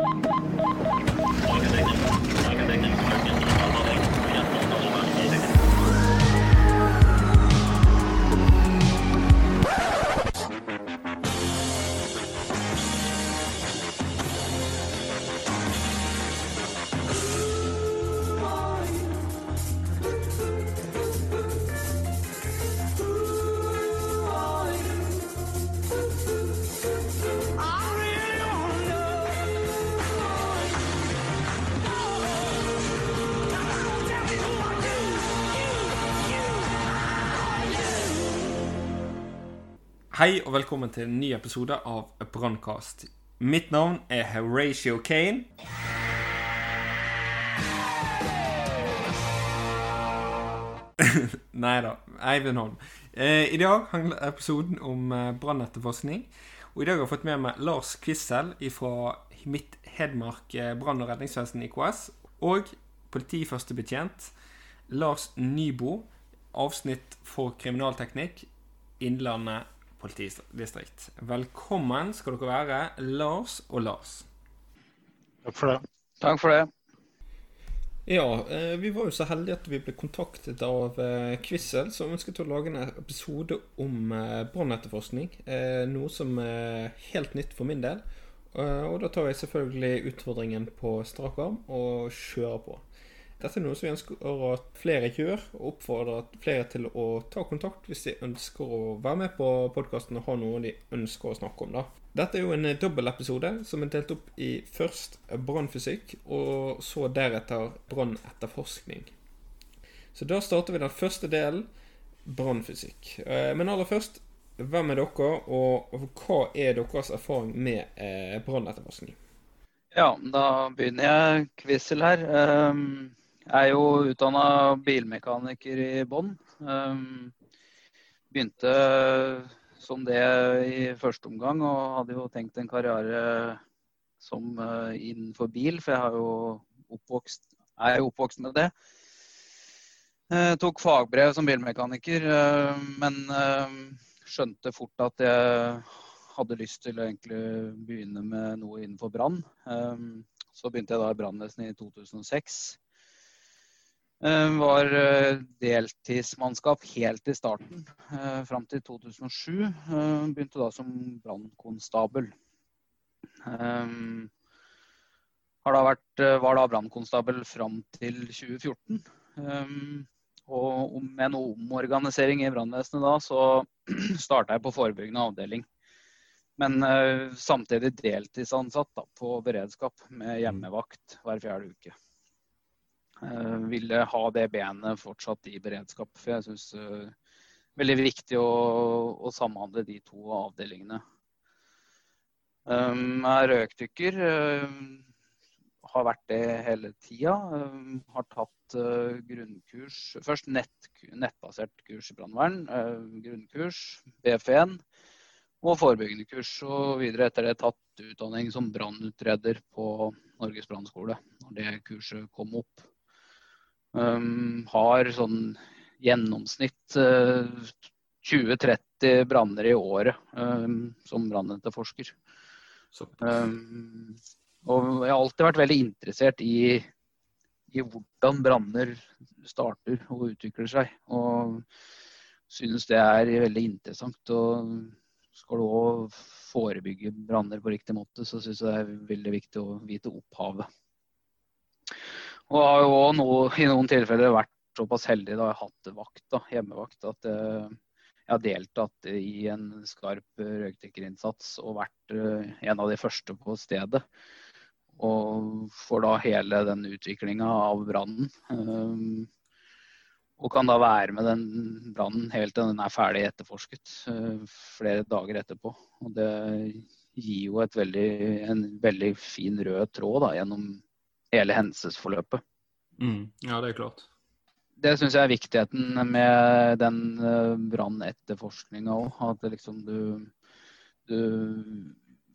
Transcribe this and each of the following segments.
Ha ha ha ha! Hei og velkommen til en ny episode av Brannkast. Mitt navn er Horatio Kane. Nei da, Eivind Holm. Eh, I dag handler episoden om eh, brannetterforskning. Og i dag har jeg fått med meg Lars Kvissel fra mitt Hedmark eh, brann- og redningsvesen IKS. Og politiførstebetjent Lars Nybo, avsnitt for kriminalteknikk, Innlandet politidistrikt. Velkommen skal dere være, Lars og Lars. Takk for det. Takk for det. Ja, eh, vi var jo så heldige at vi ble kontaktet av Quizzel, Kvissel, som ønsket å lage en episode om eh, brannetterforskning. Noe som er helt nytt for min del. Og da tar jeg selvfølgelig utfordringen på strak arm og kjører på. Dette er noe som vi ønsker at flere gjør, og oppfordrer flere til å ta kontakt hvis de ønsker å være med på podkasten og ha noe de ønsker å snakke om. da. Dette er jo en dobbeltepisode som er delt opp i først brannfysikk, og så deretter brannetterforskning. Så da starter vi den første delen, brannfysikk. Eh, men aller først, hvem er dere, og hva er deres erfaring med eh, brannetterforskning? Ja, da begynner jeg Kvissel her. Um, jeg er jo utdanna bilmekaniker i bånn. Um, begynte som det i første omgang, og hadde jo tenkt en karriere som uh, innenfor bil, for jeg jo oppvokst, er jo oppvokst med det. Jeg uh, tok fagbrev som bilmekaniker, uh, men skjønte fort at jeg hadde lyst til å egentlig begynne med noe innenfor brann. Um, så begynte jeg da i brannvesenet i 2006. Eh, var eh, deltidsmannskap helt i starten, eh, fram til 2007. Begynte da som brannkonstabel. Da vært, var da brannkonstabel fram til 2014. Og med noe omorganisering i brannvesenet da, så starta jeg på forebyggende avdeling. Men samtidig deltidsansatt da, på beredskap med hjemmevakt hver fjerde uke. Eh, ville ha det benet fortsatt i beredskap. For jeg syns det eh, er veldig viktig å, å, samhandle de to avdelingene. Um, er røykdykker. har vært det hele tida. har tatt grunnkurs Først nett, nettbasert kurs i brannvern. grunnkurs, BF1 og forebyggende kurs. Og videre etter det tatt utdanning som brannutreder på Norges brannskole. Når det kurset kom opp. Um, har sånn gjennomsnitt uh, 20-30 branner i året um, som brannetterforsker. Um, og jeg har alltid vært veldig interessert i, i hvordan branner starter og utvikler seg. Og synes det er veldig interessant. Og skal du òg forebygge branner på riktig måte, så syns jeg det er veldig viktig å vite opphavet. Og har jo òg i noen tilfeller vært såpass heldig da jeg har hatt vakt, da, hjemmevakt, at uh, jeg har deltatt i en skarp røykdykkerinnsats og vært uh, en av de første på stedet. Og får da hele den utviklinga av brannen. Um, og kan da være med den brannen helt til den er ferdig etterforsket flere dager etterpå. Og det gir jo veldig, en veldig fin rød tråd da, gjennom hele hendelsesforløpet. Mm. Ja, det er klart. Det syns jeg er viktigheten med den uh, brannetterforskninga òg. At liksom du, du,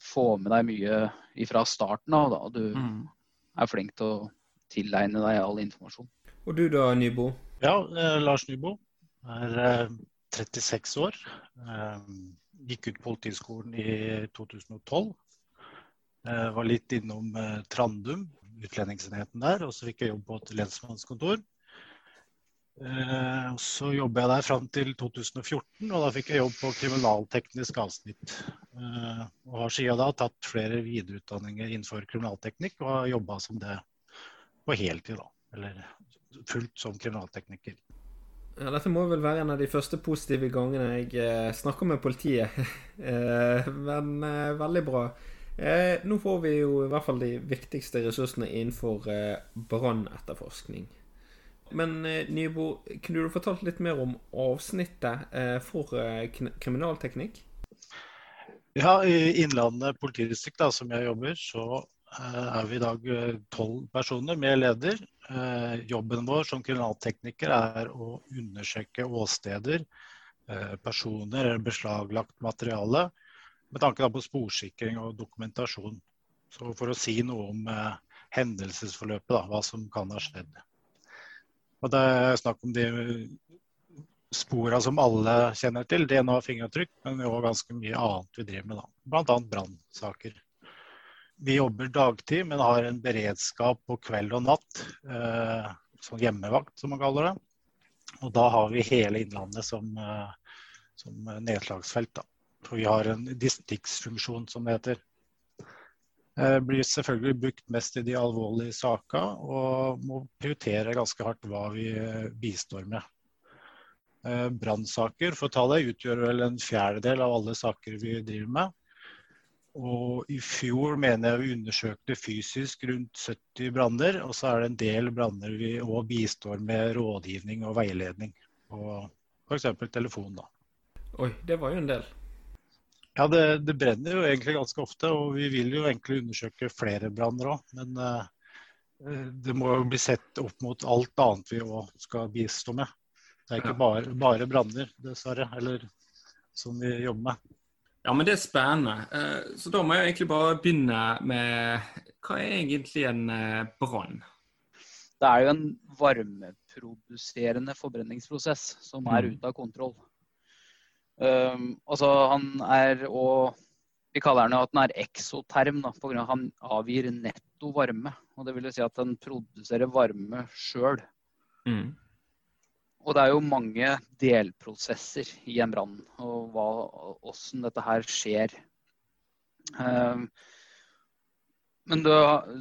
får med deg mye fra starten av. Da. Du mm. er flink til å tilegne deg all informasjon. Og du da, Nybo? Ja, eh, Lars Nybo. Er eh, 36 år. Eh, gikk ut Politihøgskolen i 2012. Jeg var litt innom Trandum, utlendingsenheten der, og så fikk jeg jobb på et lensmannskontor. Eh, så jobba jeg der fram til 2014, og da fikk jeg jobb på kriminalteknisk avsnitt. Eh, og har siden da tatt flere videreutdanninger innenfor kriminalteknikk og har jobba som det på heltid, da. Eller fullt som kriminaltekniker. Ja, dette må vel være en av de første positive gangene jeg eh, snakker med politiet. men veldig bra. Eh, nå får vi jo i hvert fall de viktigste ressursene innenfor brannetterforskning. Men eh, Nybo, kunne du fortalt litt mer om avsnittet eh, for eh, kriminalteknikk? Ja, i Innlandet politidistrikt, da, som jeg jobber, så er vi i dag tolv personer med leder. Jobben vår som kriminaltekniker er å undersøke åsteder, personer eller beslaglagt materiale, med tanke på sporsikring og dokumentasjon. Så for å si noe om hendelsesforløpet, da, hva som kan ha skjedd. Og det er snakk om de spora som alle kjenner til. DNA og fingeravtrykk, men òg ganske mye annet vi driver med. da. Bl.a. brannsaker. Vi jobber dagtid, men har en beredskap på kveld og natt. Eh, sånn hjemmevakt, som man kaller det. Og da har vi hele Innlandet som, eh, som nedslagsfelt. da. For vi har en distriktsfunksjon, som det heter. Det blir selvfølgelig brukt mest i de alvorlige sakene, og må prioritere ganske hardt hva vi eh, bistår med. Eh, brannsaker for å ta det, utgjør vel en fjerdedel av alle saker vi driver med. Og i fjor mener jeg vi undersøkte fysisk rundt 70 branner. Og så er det en del branner vi òg bistår med rådgivning og veiledning på f.eks. telefon. da. Oi, det var jo en del. Ja, det, det, brenner jo egentlig ganske ofte, og vi vil jo egentlig undersøke flere branner òg. Men uh, det må jo bli sett opp mot alt annet vi òg skal bistå med. Det er ikke bare, bare branner, dessverre, eller som vi jobber med. Ja, men det er spennende. Uh, så da må jeg egentlig bare begynne med Hva er egentlig en brann? Det er jo en varmeproduserende forbrenningsprosess som er mm. ute av kontroll. Um, altså han er og Vi kaller han jo at han er eksoterm pga. at han avgir netto varme. og Det vil si at han produserer varme sjøl. Mm. Og det er jo mange delprosesser i en brann, og åssen dette her skjer. Um, men du,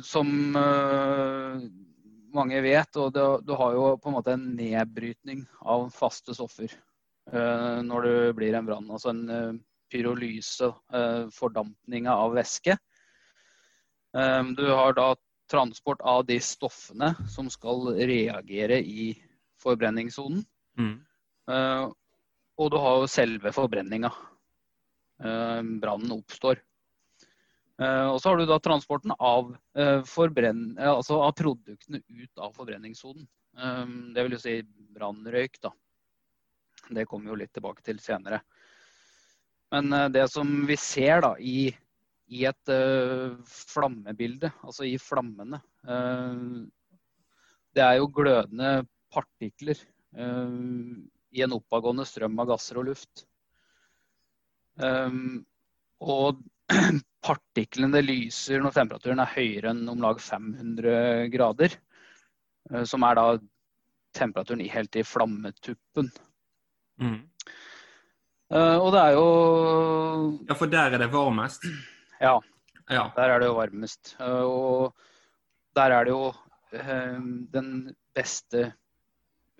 som uh, mange vet, og du, du, har jo på en måte en nedbrytning av faste stoffer. Eh, når det blir en brann. Altså en eh, pyrolyse, eh, fordampninga av væske. Du har da transport av de stoffene som skal reagere i forbrenningssonen. Mm. Og du har jo selve forbrenninga. Brannen oppstår. Og så har du da transporten av, altså av produktene ut av forbrenningssonen. Det vil jo si brannrøyk, da. Det kommer vi jo litt tilbake til senere. Men eh, det som vi ser da i, i et uh, flammebilde, altså i flammene, uh, det er jo glødende partikler uh, i en oppadgående strøm av gasser og luft. Um, og partiklene lyser når temperaturen er høyere enn om lag 500 grader. Som er da temperaturen helt i flammetuppen. Mm. Uh, og det er jo Ja, for der er det varmest? Ja, ja. der er det jo varmest. Uh, og der er det jo uh, den beste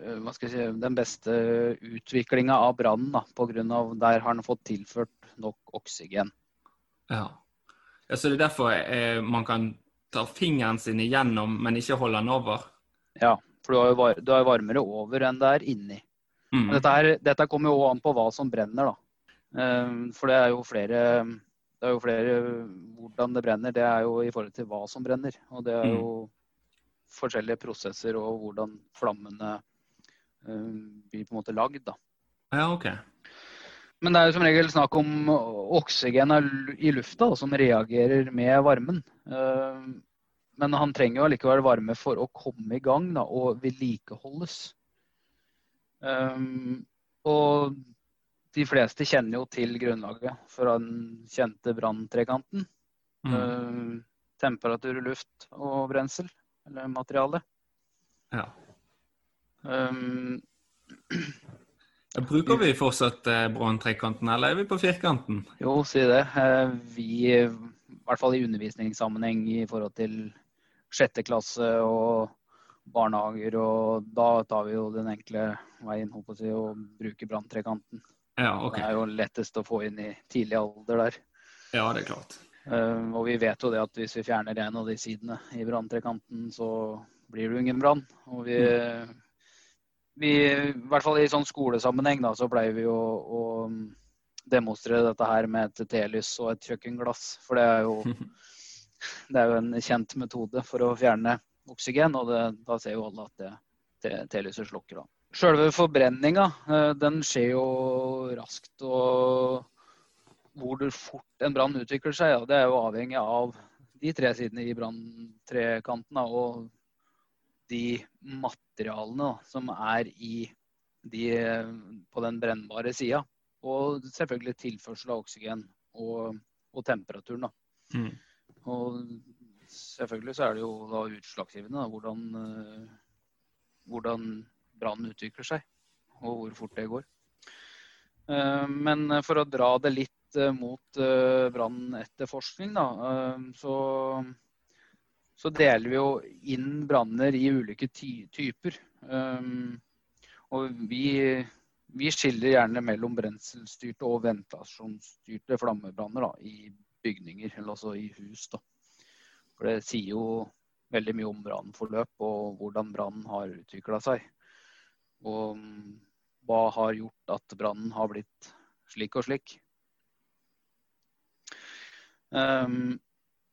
hva skal jeg si, den beste utviklinga av brannen. Pga. der har den fått tilført nok oksygen. Ja. ja så det er derfor eh, man kan ta fingeren sin igjennom, men ikke holde den over? Ja, for du har jo du har varmere over enn det er inni. Mm. Dette, er, dette, kommer jo an på hva som brenner, da. Ehm, for det er jo flere det er jo flere Hvordan det brenner, det er jo i forhold til hva som brenner. Og det er jo mm. forskjellige prosesser og hvordan flammene uh, blir på en måte lagd, da. Ja, ok. Men det er jo som regel snakk om oksygen i lufta som reagerer med varmen. Uh, men han trenger jo allikevel varme for å komme i gang da, og vedlikeholdes. Um, og de fleste kjenner jo til grunnlaget fra den kjente branntrekanten. Mm. Uh, temperatur, luft og brensel, eller materiale. Ja. Um, Bruker vi fortsatt eh, branntrekanten, eller er vi på firkanten? Jo, si det. Eh, vi, i hvert fall i undervisningssammenheng i forhold til sjette klasse og barnehager, og da tar vi jo den enkle veien håper jeg, og bruker branntrekanten. Ja, okay. Det er jo lettest å få inn i tidlig alder der. Ja, det er klart. Uh, og vi vet jo det at hvis vi fjerner en av de sidene i branntrekanten, så blir det jo ingen brann. Og vi, vi, i hvert fall i sånn skolesammenheng, da, så pleier vi jo å demonstrere dette her med et telys og et kjøkkenglass. For det er jo, det er jo en kjent metode for å fjerne oksygen, og det, da ser jo alle at det, telyset slukker. da. Selve forbrenninga eh, den skjer jo raskt. og Hvor fort en brann utvikler seg, ja, det er jo avhengig av de tre sidene i branntrekanten og de materialene da, som er i de, på den brennbare sida. Og selvfølgelig tilførsel av oksygen og, og temperaturen. Mm. Og selvfølgelig så er det jo da utslagsgivende da, hvordan, uh, hvordan brannen utvikler seg, og hvor fort det går. Uh, men for å dra det litt uh, mot brannetterforskning, da, så, så, deler vi jo inn branner i ulike ty typer. og vi, vi, skiller gjerne mellom brenselstyrte og ventilasjonsstyrte flammebranner da, i bygninger, eller altså i hus. da. For det sier jo veldig mye om brannforløp og hvordan brannen har utvikla seg. Og hva har gjort at brannen har blitt slik og slik. Um,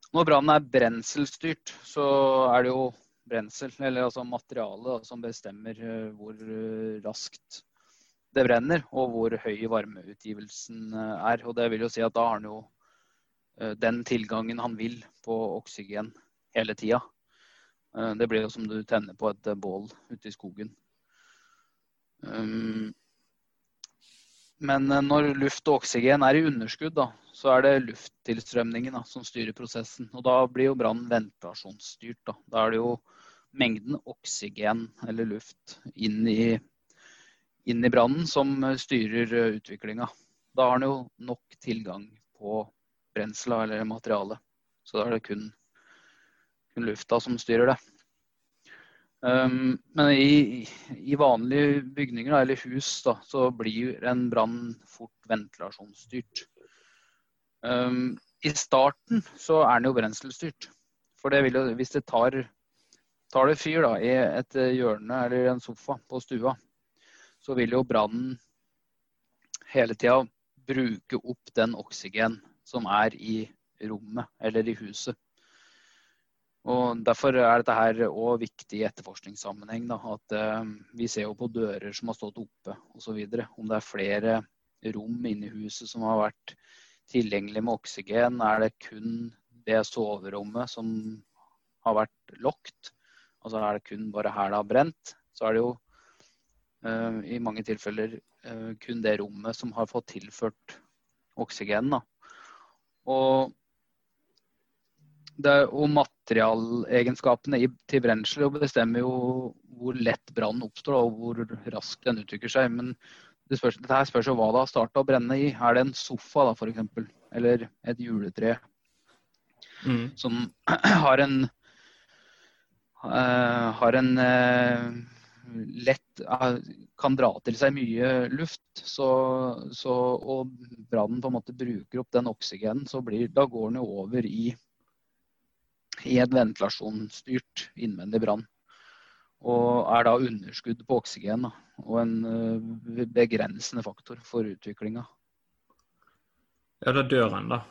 når brannen er brenselstyrt, så er det jo brensel, eller altså materialet, som bestemmer uh, hvor uh, raskt det brenner, og hvor høy varmeutgivelsen uh, er. Og det vil jo si at da har den jo Eh, den tilgangen han vil på oksygen hele tida. Eh, det blir jo som du tenner på et eh, bål ute i skogen. Men når luft og oksygen er i underskudd, da, så er det lufttilstrømningen da, som styrer prosessen. Og da blir jo brannen ventilasjonsstyrt. Da. da er det jo mengden oksygen eller luft inn i, inn i brannen som styrer utviklinga. Da har den jo nok tilgang på brensla eller materialet. Så da er det kun, kun lufta som styrer det. Um, men i, i, vanlige bygninger eller hus da, så blir en brann fort ventilasjonsstyrt. Um, I starten så er den jo brenselstyrt. For det vil jo, hvis det tar, tar det fyr da, i et hjørne eller en sofa på stua, så vil jo brannen hele tida bruke opp den oksygen som er i rommet eller i huset. Og Derfor er dette her òg viktig i etterforskningssammenheng. Da, at eh, Vi ser jo på dører som har stått oppe osv. Om det er flere rom inne i huset som har vært tilgjengelig med oksygen. Er det kun det soverommet som har vært lokt? Altså er det kun bare her det har brent? Så er det jo eh, i mange tilfeller eh, kun det rommet som har fått tilført oksygen. Da. Og, det, og materialegenskapene til brensel bestemmer jo hvor lett brannen oppstår og hvor raskt den utvikler seg. Men det spørs, dette her spørs jo hva det har starta å brenne i. Er det en sofa da, f.eks.? Eller et juletre mm. som har en uh, har en uh, lett uh, kan dra til seg mye luft, så, så, og brannen på en måte bruker opp den oksygenen, så blir, da går den jo over i, i et ventilasjonsstyrt innvendig brann. Og er da underskudd på oksygen da, og en uh, begrensende faktor for utviklinga. Ja, da dør han, da?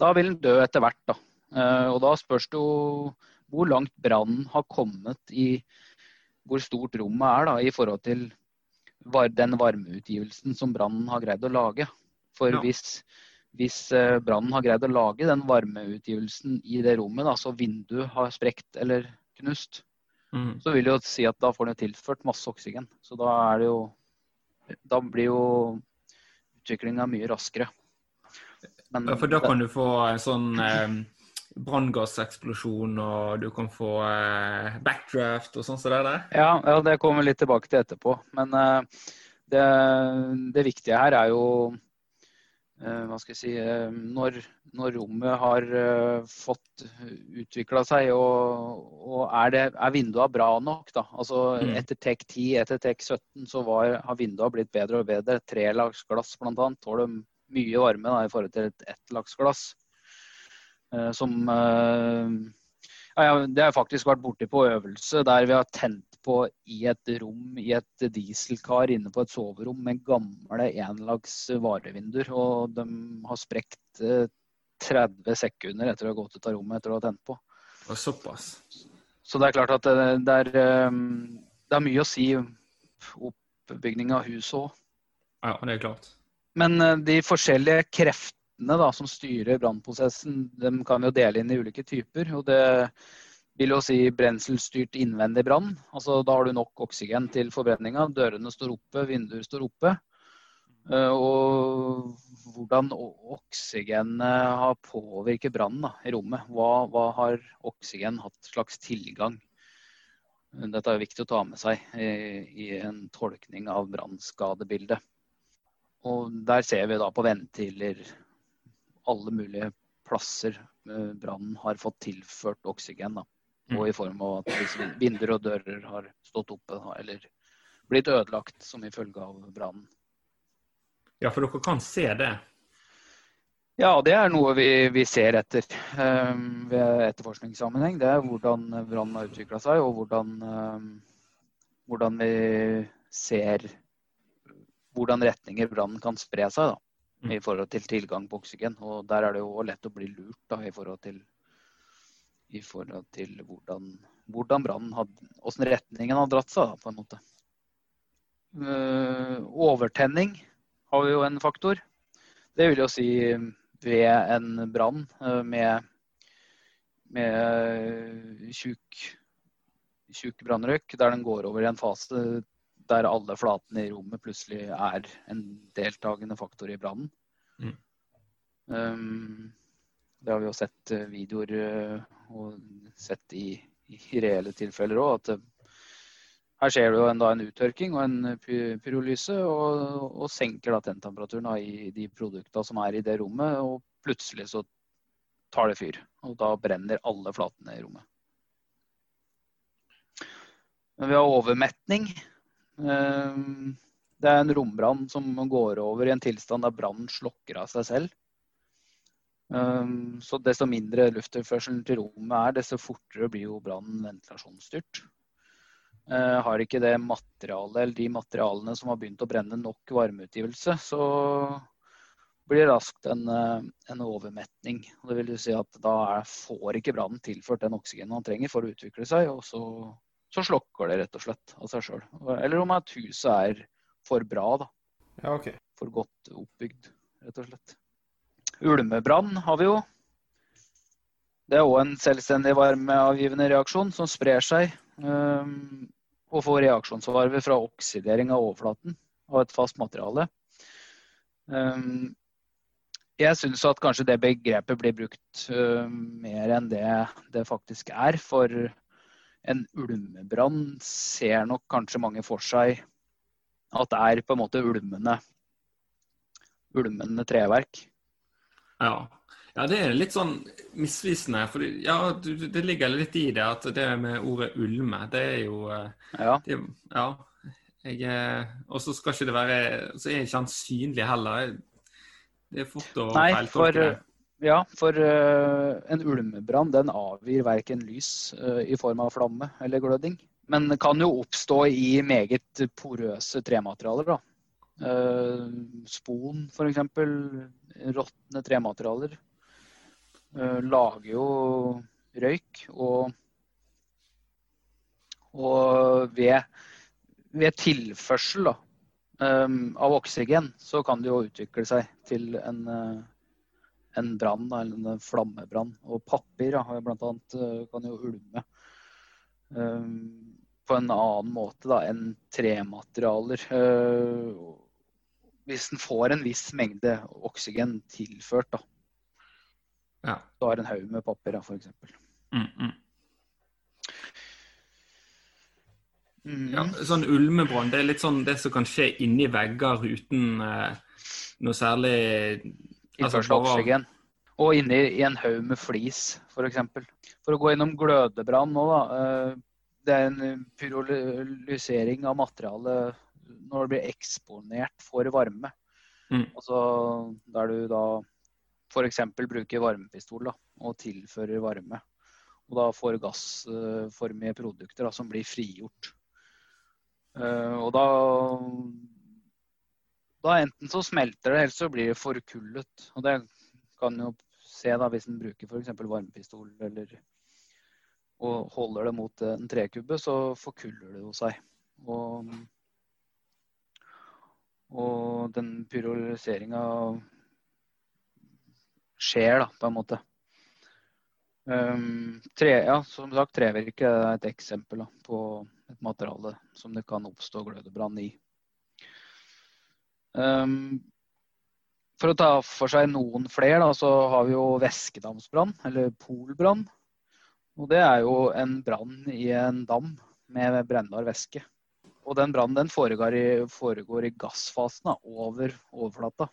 Da vil han dø etter hvert, da. Uh, og da spørs det jo hvor langt brannen har kommet i hvor stort rommet er da, i forhold til den varmeutgivelsen som brannen har greid å lage. For ja. hvis, hvis eh, brannen har greid å lage den varmeutgivelsen i det rommet, da, så vinduet har sprekt eller knust, mm. så vil det jo si at da får den tilført masse oksygen. Så da det jo Da blir jo utviklinga mye raskere. Men, ja, for da kan du få en sånn eh, branngasseksplosjon, og du kan få eh, backdraft og sånn som det der? Ja, ja, det kommer vi litt tilbake til etterpå. Men eh, det, det, viktige her er jo eh, hva skal jeg si, eh, når, når, rommet har uh, fått utvikla seg, og, og, er, det, er vindua bra nok? da? Altså mm. Etter TEK 10, etter TEK 17 så var, har vindua blitt bedre og bedre. Trelags glass bl.a. tåler mye varme da, i forhold til et ettlagsglass. Uh, som uh, ja, Det har faktisk vært borti på øvelse der vi har tent på i et rom i et dieselkar inne på et soverom med gamle enlags varevinduer. Og de har sprekt 30 sekunder etter å ha gått ut av rommet etter å ha tent på. Og såpass. Så det er klart at det, det, er, det er, mye å si oppbygning av huset òg. Ja, det er klart. Men de forskjellige kreftene da, som styrer brannprosessen, de kan jo dele inn i ulike typer. og det vil jo si brenselstyrt innvendig brann. Altså, da har du nok oksygen til forbrenninga. Dørene står oppe, vinduer står oppe. Eh, og hvordan oksygenet har påvirket brannen i rommet. Hva, hva, har oksygen hatt slags tilgang? Dette er viktig å ta med seg i, i en tolkning av brannskadebildet. Og der ser vi da på ventiler alle mulige plasser eh, brannen har fått tilført oksygen. Da. Og i form av at vinduer og dører har stått oppe eller blitt ødelagt som i følge av brannen. Ja, for dere kan se det? Ja, det er noe vi, vi ser etter um, ved etterforskningssammenheng. Det er hvordan brannen har utvikla seg, og hvordan, um, hvordan, vi ser hvordan retninger brannen kan spre seg da, mm. I forhold til tilgang på oksygen. Og Der er det jo lett å bli lurt da, i forhold til i forhold til hvordan, hvordan brannen hadde Åssen retningen har dratt seg, da, på en måte. Uh, overtenning har jo en faktor. Det vil jo si ved en brann uh, med, med tjukk, tjukk brannrøyk, der den går over i en fase der alle flatene i rommet plutselig er en deltakende faktor i brannen. Mm. Um, det har vi jo sett eh, videoer eh, og sett i, i reelle tilfeller òg. At eh, her skjer det jo en, da, en uttørking og en pyrolyse, og, og senker da tenntemperaturen i de produktene som er i det rommet. Og plutselig så tar det fyr. Og da brenner alle flatene i rommet. Men vi har overmetning. Det er en rombrann som går over i en tilstand der brannen slokker av seg selv. Um, så desto mindre lufttilførselen til rommet er, desto fortere blir jo brannen ventilasjonsstyrt. Uh, har ikke det materialet eller de materialene som har begynt å brenne nok varmeutgivelse, så blir det raskt en, uh, en overmetning. Det vil si at da er, får ikke brannen tilført den oksygenen han trenger for å utvikle seg, og så, så slokker det rett og slett av seg sjøl. Eller om at huset er for bra, da. Ja, okay. For godt oppbygd, rett og slett. Ulmebrann har vi jo. Det er òg en selvstendig varmeavgivende reaksjon som sprer seg um, og får reaksjonsvarme fra oksidering av overflaten av et fast materiale. Um, jeg syns at kanskje det begrepet blir brukt uh, mer enn det det faktisk er. For en ulmebrann ser nok kanskje mange for seg at det er på en måte ulmende, ulmende treverk. Ja. ja. det er litt sånn misvisende. For ja, det ligger litt i det at det med ordet ulme, det er jo eh, Ja. Det, ja og så skal ikke det være Så er ikke han synlig heller. Det er fort å feiltolke det. Ja, for uh, en ulmebrann den avgir verken lys uh, i form av flamme eller gløding. Men det kan jo oppstå i meget porøse trematerialer. da. Uh, spon f.eks råtne trematerialer uh, lager jo røyk. Og, og ved, ved, tilførsel da, um, av oksygen så kan det jo utvikle seg til en, en brann, eller en flammebrann. Og papir da, blant annet, kan jo ulme. På en annen måte da, enn trematerialer. Uh, hvis den får en viss mengde oksygen tilført. Da. Ja. Du har en haug med papir, f.eks. Mm, mm. Mm. Ja, sånn ulmebrann, det er litt sånn det som kan skje inni vegger uten eh, noe særlig altså, Tilførsel av oksygen. Og inni i en haug med flis, f.eks. For, for å gå innom glødebrann nå, da. eh, Det er en pyrolysering av materialet når det blir eksponert for varme. Mm. Altså der du da f.eks. bruker varmepistol da, og tilfører varme. Og da får gassformige produkter da, som blir frigjort. Uh, og da da enten så smelter det, eller så blir det forkullet. Og det kan jo se da hvis en bruker f.eks. varmepistol eller og holder det mot en trekubbe, så forkuller det jo seg. Og, og den pyroliseringa skjer, da, på en måte. Um, tre, ja, som sagt, trevirke er et eksempel da, på et materiale som det kan oppstå glødebrann i. Um, for å ta for seg noen flere, da, så har vi jo væskedamsbrann, eller polbrann. Og det er jo en brann i en dam med brennbar væske. Og den brannen foregår foregår i gassfasen over overflata.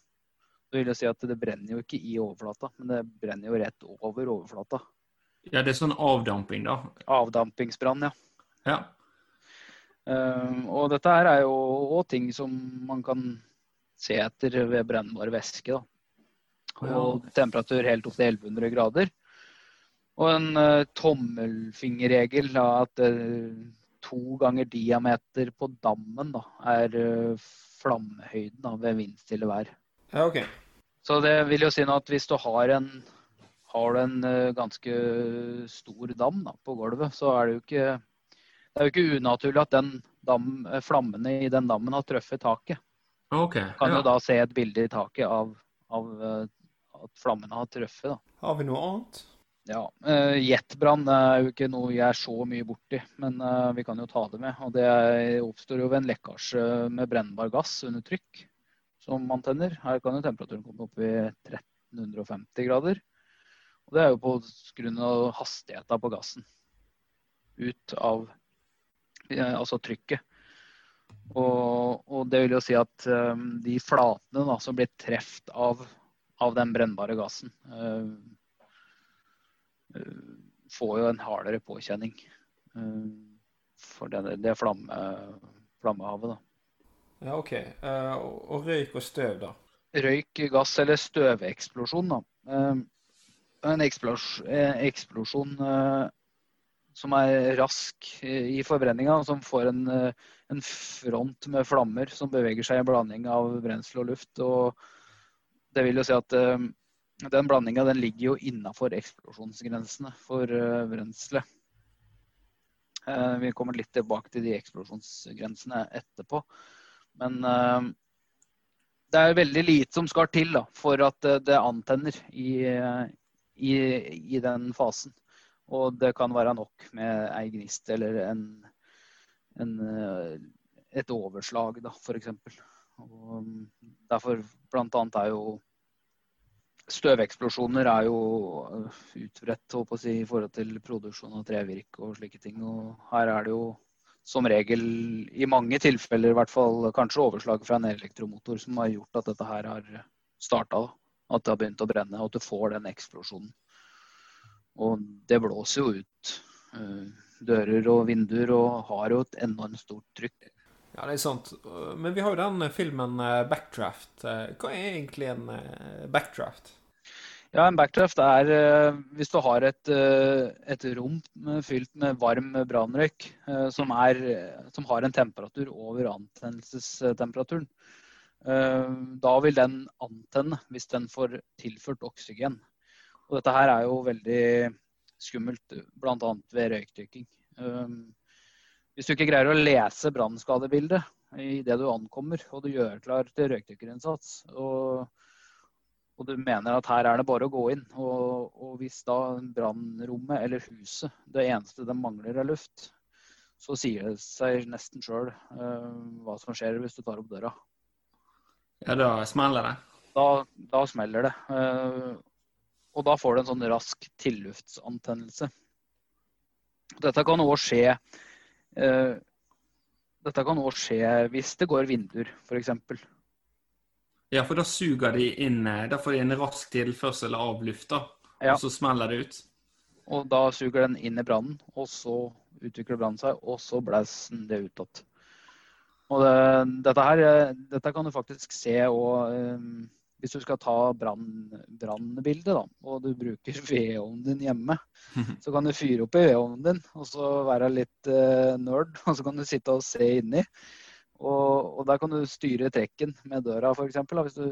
Det vil jo si at det brenner jo ikke i overflata, men det brenner jo rett over overflata. Ja, det er sånn avdamping, da. Avdampingsbrann, ja. Ja. Um, og dette her er jo òg ting som man kan se etter ved brennbar væske. Da. Og temperatur helt opp til 1100 grader. Og en uh, tommelfingerregel da, at uh, to ganger diameter på dammen da, er uh, flammehøyden da, ved vindstille vær. Ja, OK. Så det vil jo si noe at hvis du har en, har du en uh, ganske stor dam da, på gulvet, så er det jo ikke det jo ikke unaturlig at den dam, flammene i den dammen har truffet taket. ok. Kan Ja. jo da se et bilde i taket av, av at flammene har truffet. Har vi noe annet? Ja, uh, Jetbrann er jo ikke noe jeg er så mye borti, men uh, vi kan jo ta det med. Og Det oppstår jo ved en lekkasje med brennbar gass under trykk som man tenner. Her kan jo temperaturen komme opp i 1350 grader. Og Det er jo på grunn av hastigheten på gassen ut av eh, altså trykket. Og, og det vil jo si at eh, de flatene da, som blir truffet av, av den brennbare gassen, eh, eh, får jo en hardere påkjenning eh, for det, det flamme, flammehavet. Da. Ja, OK. Eh, og, røyk og støv, da? Røyk, gass eller støveksplosjon. Da. Eh, En eh, eksplosjon eh, som er rask i forbrenninga, som får en, eh, en front med flammer som beveger seg i en blanding av brensel og luft. Og det vil jo si at eh, den blandinga ligger jo innafor eksplosjonsgrensene for eh, brenselet. Eh, Vi kommer litt tilbake til de eksplosjonsgrensene etterpå. Men eh, det er veldig lite som skal til da, for at det antenner i, i, i den fasen. Og det kan være nok med ei gnist eller en, en, et overslag, da, f.eks. Derfor blant annet er jo Støveksplosjoner er jo eh, utbredt si, i forhold til produksjon av trevirke og slike ting. Og her er det jo som regel, i mange tilfeller i hvert fall, kanskje overslag fra en elektromotor som har gjort at dette her har starta. At det har begynt å brenne, og at du får den eksplosjonen. Og det blåser jo ut eh, dører og vinduer og har jo et enormt stort trykk. Ja, det er sant. Men vi har jo den filmen eh, Backdraft. Hva er egentlig en backdraft? Ja, en backdraft er eh, hvis du har et, eh, et rom fylt med varm brannrøyk eh, som, som har en temperatur over antennelsestemperaturen. Da vil den antenne hvis den får tilført oksygen. Og dette her er jo veldig skummelt, bl.a. ved røykdykking. Hvis du ikke greier å lese brannskadebildet idet du ankommer, og du gjør klar til røykdykkerinnsats, og du mener at her er det bare å gå inn. Og, og hvis da brannrommet eller huset, det eneste de mangler er luft, så sier det seg nesten sjøl hva som skjer hvis du tar opp døra. Ja, da smeller det. Da, da smeller det. Uh, og da får du en sånn rask tilluftsantennelse. Dette kan òg skje uh, dette kan òg skje hvis det går vinduer, f.eks. Ja, for da suger de inn eh, Da får de en rask tilførsel av lufta, Ja. og så smeller det ut. Og da suger den inn i brannen, og så utvikler brannen seg, og så blæser det ut igjen. Og det, dette her eh, dette kan du faktisk se og, eh, hvis du skal ta brann- brannbilde, og du bruker vedovnen din hjemme. Så kan du fyre opp i vedovnen din og så være litt uh, nerd, og så kan du sitte og se inni. Og, og der kan du styre trekken med døra, f.eks. Hvis du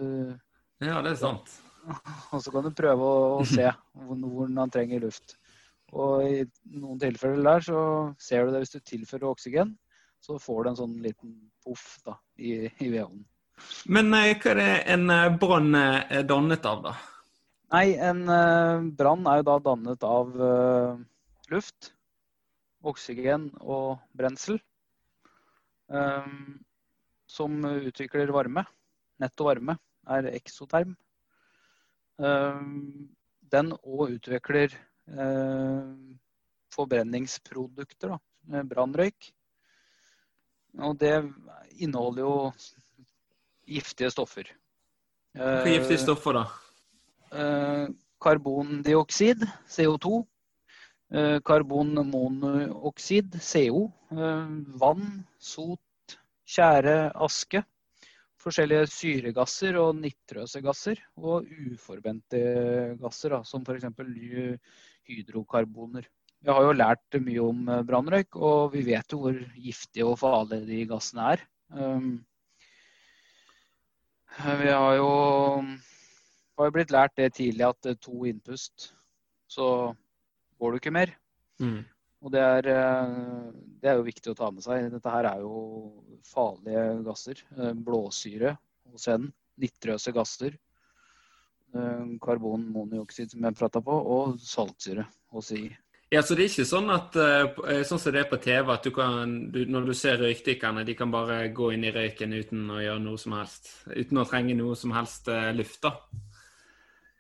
Ja, det er sant. og så kan du prøve å, å se hvor, hvor han trenger luft. Og i noen tilfeller der så ser du det hvis du tilfører oksygen, så får du en sånn liten poff da, i, i vedovnen. Men eh, hva er det en eh, brann eh, er dannet av, da? Nei, en eh, brann er jo da dannet av eh, luft, oksygen og brensel. Eh, som utvikler varme. Netto varme er eksoterm. Eh, den òg utvikler eh, forbrenningsprodukter, brannrøyk. Og det inneholder jo giftige stoffer. Hva er giftige stoffer, da? Eh, karbondioksid, CO2. Eh, karbonmonoksid, CO. Eh, vann, sot, tjære, aske. Forskjellige syregasser og nitrøse gasser. Og uforbente gasser, da, som f.eks. hydrokarboner. Vi har jo lært mye om eh, brannrøyk, og vi vet jo hvor giftige og farlige de gassene er. Um, vi har jo, har jo blitt lært det tidlig at to innpust, så går du ikke mer. Mm. Og det er, eh, det er jo viktig å ta med seg. Dette her er jo farlige gasser. Eh, Blåsyre en, nitrøse gasser, eh, karbonmonoksid som jeg prata på, og saltsyre hos i. Ja, så det er ikke sånn at sånn som det er på TV, at du kan, du, når du ser røykdykkerne, de kan bare gå inn i røyken uten å gjøre noe som helst? Uten å trenge noe som helst luft, da?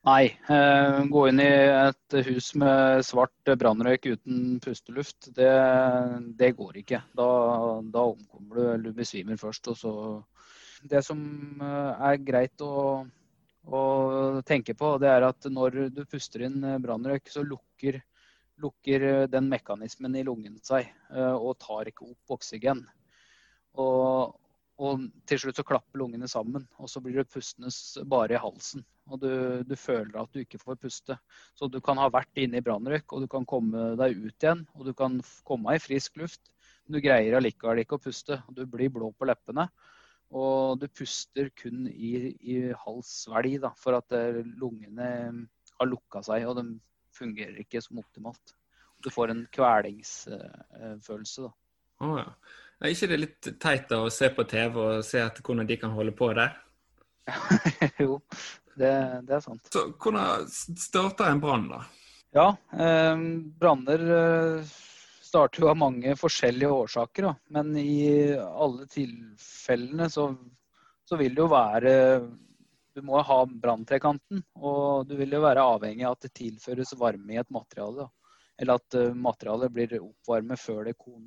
Nei, eh, gå inn i et hus med svart brannrøyk uten pusteluft, det, det går ikke. Da, da omkommer du, du besvimer først. Og så Det som eh, er greit å, å tenke på, det er at når du puster inn eh, brannrøyk, så lukker, lukker den mekanismen i lungen seg og tar ikke opp oksygen. Og, og til slutt så klapper lungene sammen, og så blir det pustende bare i halsen. Og du, du føler at du ikke får puste. Så du kan ha vært inne i brannrøyk, og du kan komme deg ut igjen. Og du kan komme i frisk luft, men du greier allikevel ikke å puste. Du blir blå på leppene. Og du puster kun i, i hals-svelg, da, for at eh, lungene har lukka seg, og de fungerer ikke som optimalt. Du får en kvelingsfølelse, da. Oh, ja. Er ikke det litt teit å se på TV og se at hvordan de kan holde på der? jo, det, det er sant. Så hvordan starter en brann, da? Ja, eh, branner eh, starter jo av mange forskjellige årsaker. Da. Men i alle tilfellene så, så vil det jo være Du må ha branntrekanten, og du vil jo være avhengig av at det tilføres varme i et materiale. Da. Eller at eh, materialet blir oppvarmet før det kon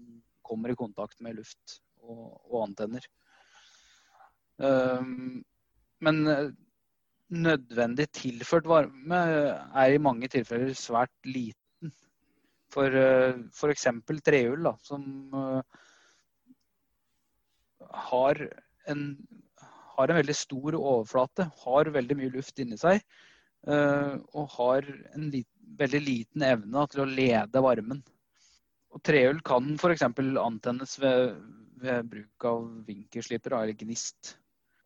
kommer i kontakt med luft og, og antenner. Um, men eh, nødvendig tilført varme er i mange tilfeller svært liten. For f.eks. trehjul, da, som eh, har en, har en veldig stor overflate, har veldig mye luft inni seg, eh, og har en lit, veldig liten evne til å lede varmen. Og trehjul kan f.eks. antennes ved, ved bruk av vinkelsliper eller gnist.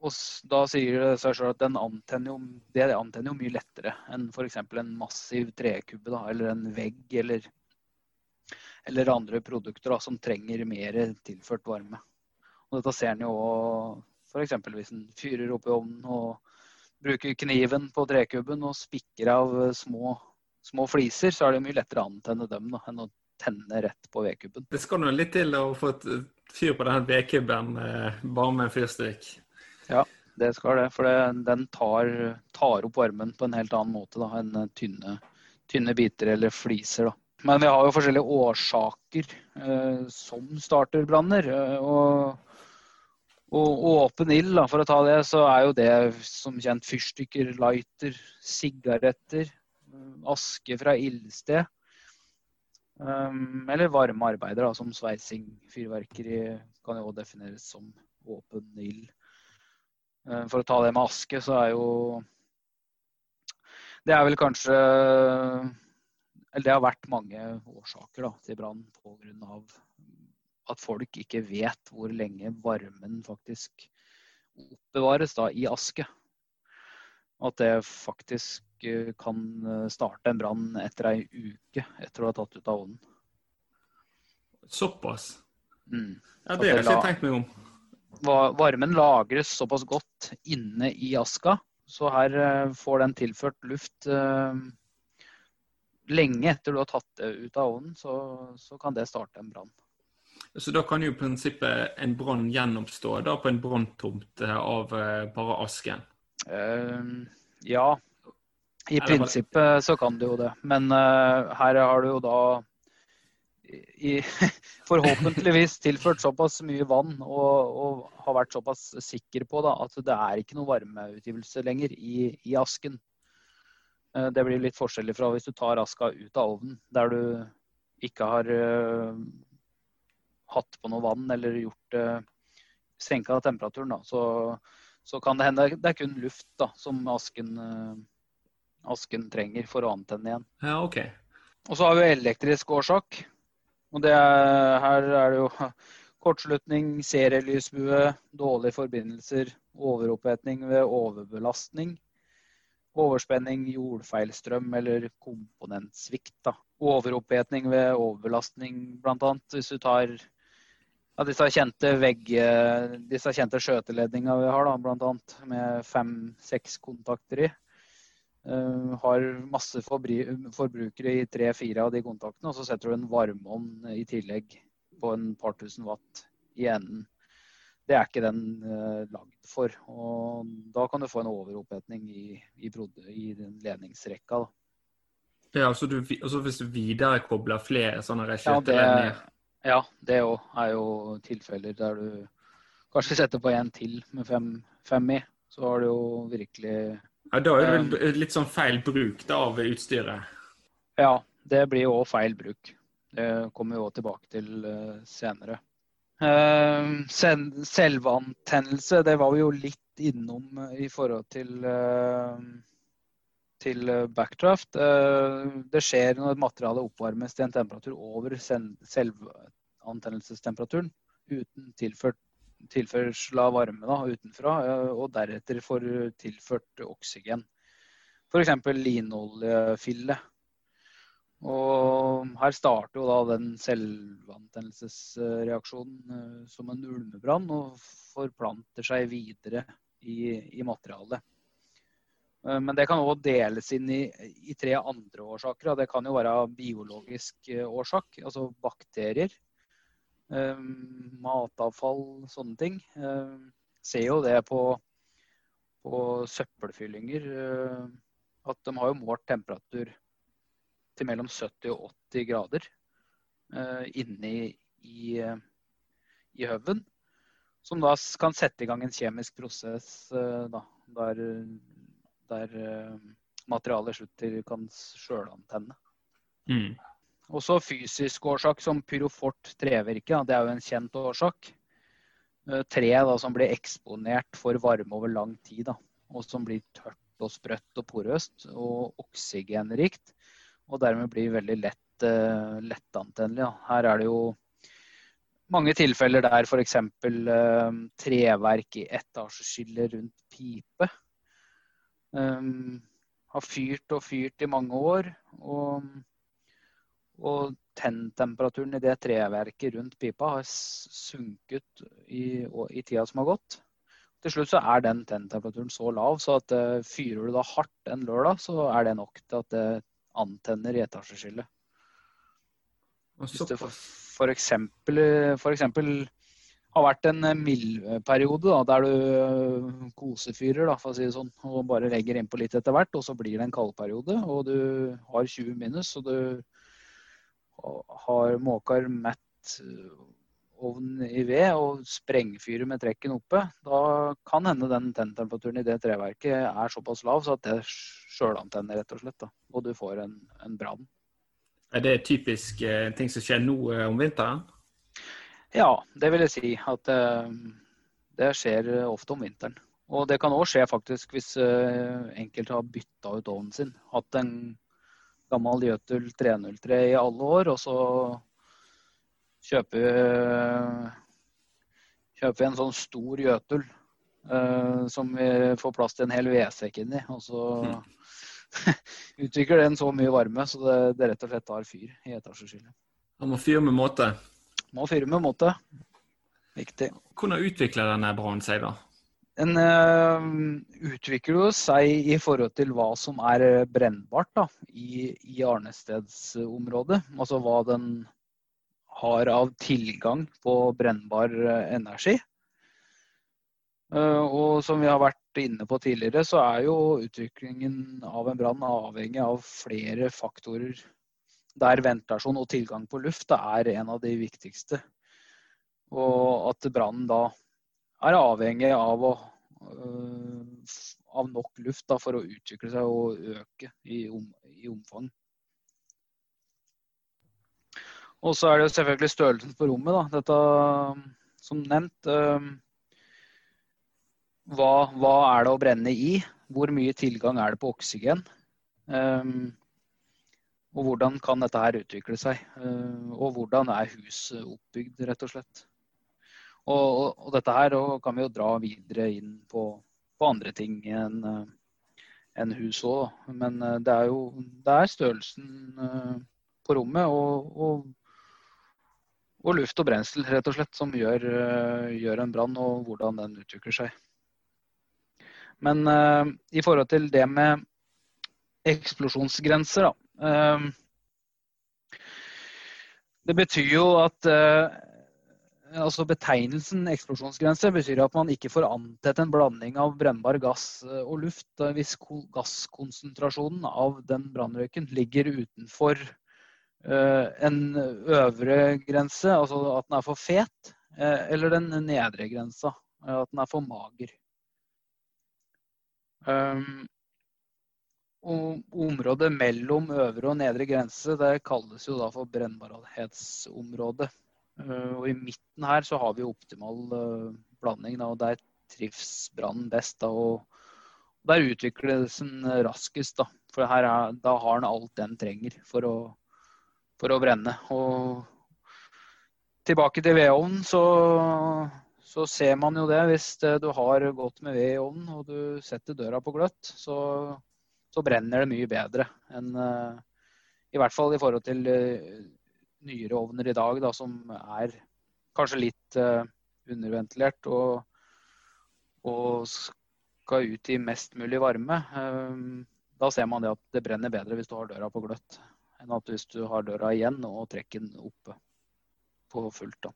Og da sier det seg selv at den antenner jo, det antenner jo mye lettere enn f.eks. en massiv trekubbe da, eller en vegg eller, eller andre produkter da, som trenger mer tilført varme. Og dette ser en jo f.eks. hvis en fyrer opp i ovnen og bruker kniven på trekubben og spikker av små, små fliser, så er det mye lettere å antenne dem da, enn å tenne rett på vedkubben. Det skal nå litt til å få et fyr på den vedkubben eh, bare med en fyrstikk. Ja. det skal det. For det, den tar, tar, opp varmen på en helt annen måte da, enn tynne, tynne biter eller fliser. Da. Men vi har jo forskjellige årsaker eh, som starter branner. Eh, og, og, åpen ild, for å ta det, så er jo det som kjent fyrstikker, lighter, sigaretter, eh, aske fra ildsted. Um, eller varme arbeider, da, som sveising, fyrverkeri kan jo defineres som åpen ild. Um, for å ta det med aske, så er jo Det er vel kanskje Eller det har vært mange årsaker da, til brann pga. at folk ikke vet hvor lenge varmen faktisk oppbevares da, i aske. At det faktisk eh, kan eh, starte en brann etter ei uke etter å ha tatt ut av ovnen. Såpass? Mm. Ja, Det har jeg ikke tenkt meg om. Varmen lagres såpass godt inne i aska, så her eh, får den tilført luft lenge etter du har tatt det ut av ovnen, så, så kan det starte en brann. Så da kan jo i prinsippet en brann gjennomstå da på en branntomt av bare asken? Uh, ja, i prinsippet så kan du jo det. Men uh, her har du jo da i, forhåpentligvis tilført såpass mye vann og, og, har vært såpass sikker på da, at det er ikke noe varmeutgivelse lenger i, i asken. Uh, det blir litt forskjellig fra hvis du tar aska ut av ovnen, der du ikke har uh, hatt på noe vann eller gjort senka temperaturen. Da. Så så kan det hende det er kun luft da, som asken, uh, asken trenger for å antenne igjen. Ja, ok. Og så har vi elektrisk årsak. Og det er, her er det jo kortslutning, serielysbue, dårlige forbindelser, overoppheting ved overbelastning, overspenning, jordfeilstrøm eller komponentsvikt. Da. Overoppheting ved overbelastning, bl.a. Hvis du tar ja, disse kjente vegg, disse kjente skjøteledninga vi har, bl.a. med fem-seks kontakter i. Uh, har masse forbrukere i tre-fire av de kontaktene, og så setter du en varmeovn i tillegg på en par tusen watt i enden. Det er ikke den uh, lagd for. og Da kan du få en overopphetning i, i, i den ledningsrekka. Da. Ja, altså, du, altså Hvis du viderekobler flere sånne skjøteledninger ja, ja, det òg er jo tilfeller der du kanskje setter på en til med fem, fem i. Så har du jo virkelig Ja, Da er det vel um, litt sånn feil bruk da av utstyret? Ja, det blir jo òg feil bruk. Det kommer vi òg tilbake til uh, senere. Uh, selvantennelse, det var vi jo litt innom uh, i forhold til uh, til eh, backdraft. Eh, det skjer når materialet oppvarmes til en temperatur over selvantennelsestemperaturen uten tilført, tilførsel av varme da, utenfra, eh, og deretter får tilført oksygen. F.eks. linoljefille. Og her starter jo da den selvantennelsesreaksjonen som en ulmebrann og forplanter seg videre i, i materialet. Eh, men det kan òg deles inn i, i, tre andre årsaker. Det kan jo være biologisk eh, årsak, altså bakterier. Eh, matavfall, sånne ting. Ser jo det på, på søppelfyllinger at de har jo målt temperatur til mellom 70 og 80 grader inne i, i, i høven. Som da kan sette i gang en kjemisk prosess da, der der materialet slutter kan sjølantenne. Mm. Også fysisk årsak som pyrofort trevirke. Det er jo en kjent årsak. Uh, tre da, som blir eksponert for varme over lang tid, da, og som blir tørt og sprøtt og porøst og oksygenrikt. Og dermed blir veldig lett uh, lettantennelig. Her er det jo mange tilfeller der f.eks. Uh, treverk i etasjeskille rundt pipe Um, har fyrt og fyrt i mange år. Og, og tenntemperaturen i det treverket rundt pipa har sunket i, i, tida som har gått. Til slutt så er den tenntemperaturen så lav så at uh, fyrer du da hardt en lørdag, så er det nok til at det antenner i etasjeskillet. Hvis det for, for, eksempel, for eksempel har vært en mildperiode da, der du kosefyrer, da, for å si det sånn, og bare legger innpå litt etter hvert. Og så blir det en kaldperiode, og du har 20 minus, og du har måker mett ovn i ved og sprengfyrer med trekken oppe, da kan hende den tenntemperaturen i det treverket er såpass lav så at det sjølantenner, rett og slett. Da. Og du får en, en brann. Er det typisk eh, ting som skjer nå eh, om vinteren? Ja, det vil jeg si. At eh, det skjer ofte om vinteren. Og det kan òg skje faktisk hvis eh, enkelte har bytta ut ovnen sin. Hatt en gammel Jøtul 303 i alle år, og så kjøper vi, kjøper vi en sånn stor Jøtul uh, som vi får plass til en hel vedsekk inni. Og så mm. utvikler den så mye varme så det, det, rett og slett tar fyr i etasjeskillet. Man må fyre med måte? Må fyre med måte. Viktig. Hvordan utvikler denne brannen seg, da? Den uh, utvikler jo seg i forhold til hva som er brennbart da, i, i arnestedsområdet. Altså hva den har av tilgang på brennbar eh, energi. Uh, og som vi har vært inne på tidligere, så er jo utviklingen av en brann avhengig av flere faktorer. Der ventilasjon og tilgang på luft er en av de viktigste. Og at brannen da er avhengig av, å, øh, av nok luft da, for å utvikle seg og øke i, om, i omfang. Og så er det selvfølgelig størrelsen på rommet. Da. Dette, som nevnt um, hva, hva, er det å brenne i? Hvor mye tilgang er det på oksygen? Um, og hvordan kan dette her utvikle seg? Og hvordan er huset oppbygd, rett og slett? Og, og, og dette her kan vi jo dra videre inn på, på andre ting enn uh, en hus òg. Men uh, det er jo det er størrelsen uh, på rommet og, og og luft og brensel, rett og slett, som gjør, uh, gjør en brann, og hvordan den utvikler seg. Men uh, i forhold til det med eksplosjonsgrenser, da. Uh, det betyr jo at altså Betegnelsen eksplosjonsgrense betyr at man ikke får antett en blanding av brennbar gass og luft hvis gasskonsentrasjonen av den brannrøyken ligger utenfor Eh, en øvre grense, altså at den er for fet, eh, eller den nedre grensa, eh, at den er for mager. Og området mellom øvre og nedre grense det kalles jo da for brennbarhetsområdet. Og I midten her så har vi optimal blanding, da, og der trives brannen best. Da, og der utvikles den raskest. Da, for er, da har den alt den trenger for å for å brenne. Og tilbake til vedovnen, så, så, ser man jo det. Hvis du har godt med ved i ovnen og du setter døra på gløtt, så, så brenner det mye bedre enn I hvert fall i forhold til nyere ovner i dag, da, som er kanskje litt uh, underventilert og, og, skal ut i mest mulig varme. da ser man det at det brenner bedre hvis du har døra på gløtt enn at hvis du har døra igjen og trekker den oppe på fullt. da.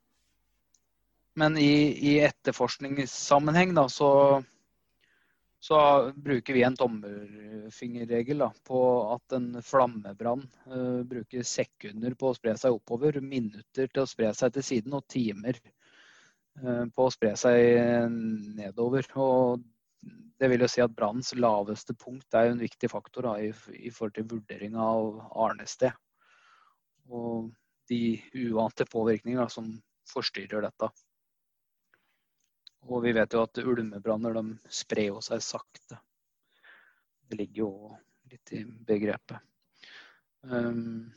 Men i, i etterforskningssammenheng da, så, så, bruker vi en tommelfingerregel på at en flammebrann uh, bruker sekunder på å spre seg oppover, minutter til å spre seg til siden og timer uh, på å spre seg nedover. Og det vil jo si at brannens laveste punkt er en viktig faktor da, i, i, forhold til vurdering av arnested. Og de uante påvirkninger som forstyrrer dette. Og vi vet jo at ulmebranner de sprer jo seg sakte. Det ligger jo litt i begrepet. Um,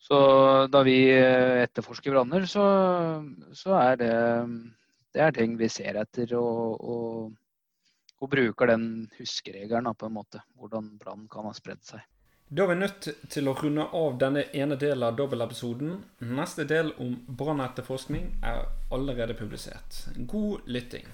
så da vi etterforsker branner, så, så, er det, det er ting vi ser etter. og, og og bruker den huskeregelen på en måte. Hvordan brann kan ha spredd seg. Da er vi nødt til å runde av denne ene delen av dobbeltepisoden. Neste del om brannetterforskning er allerede publisert. God lytting.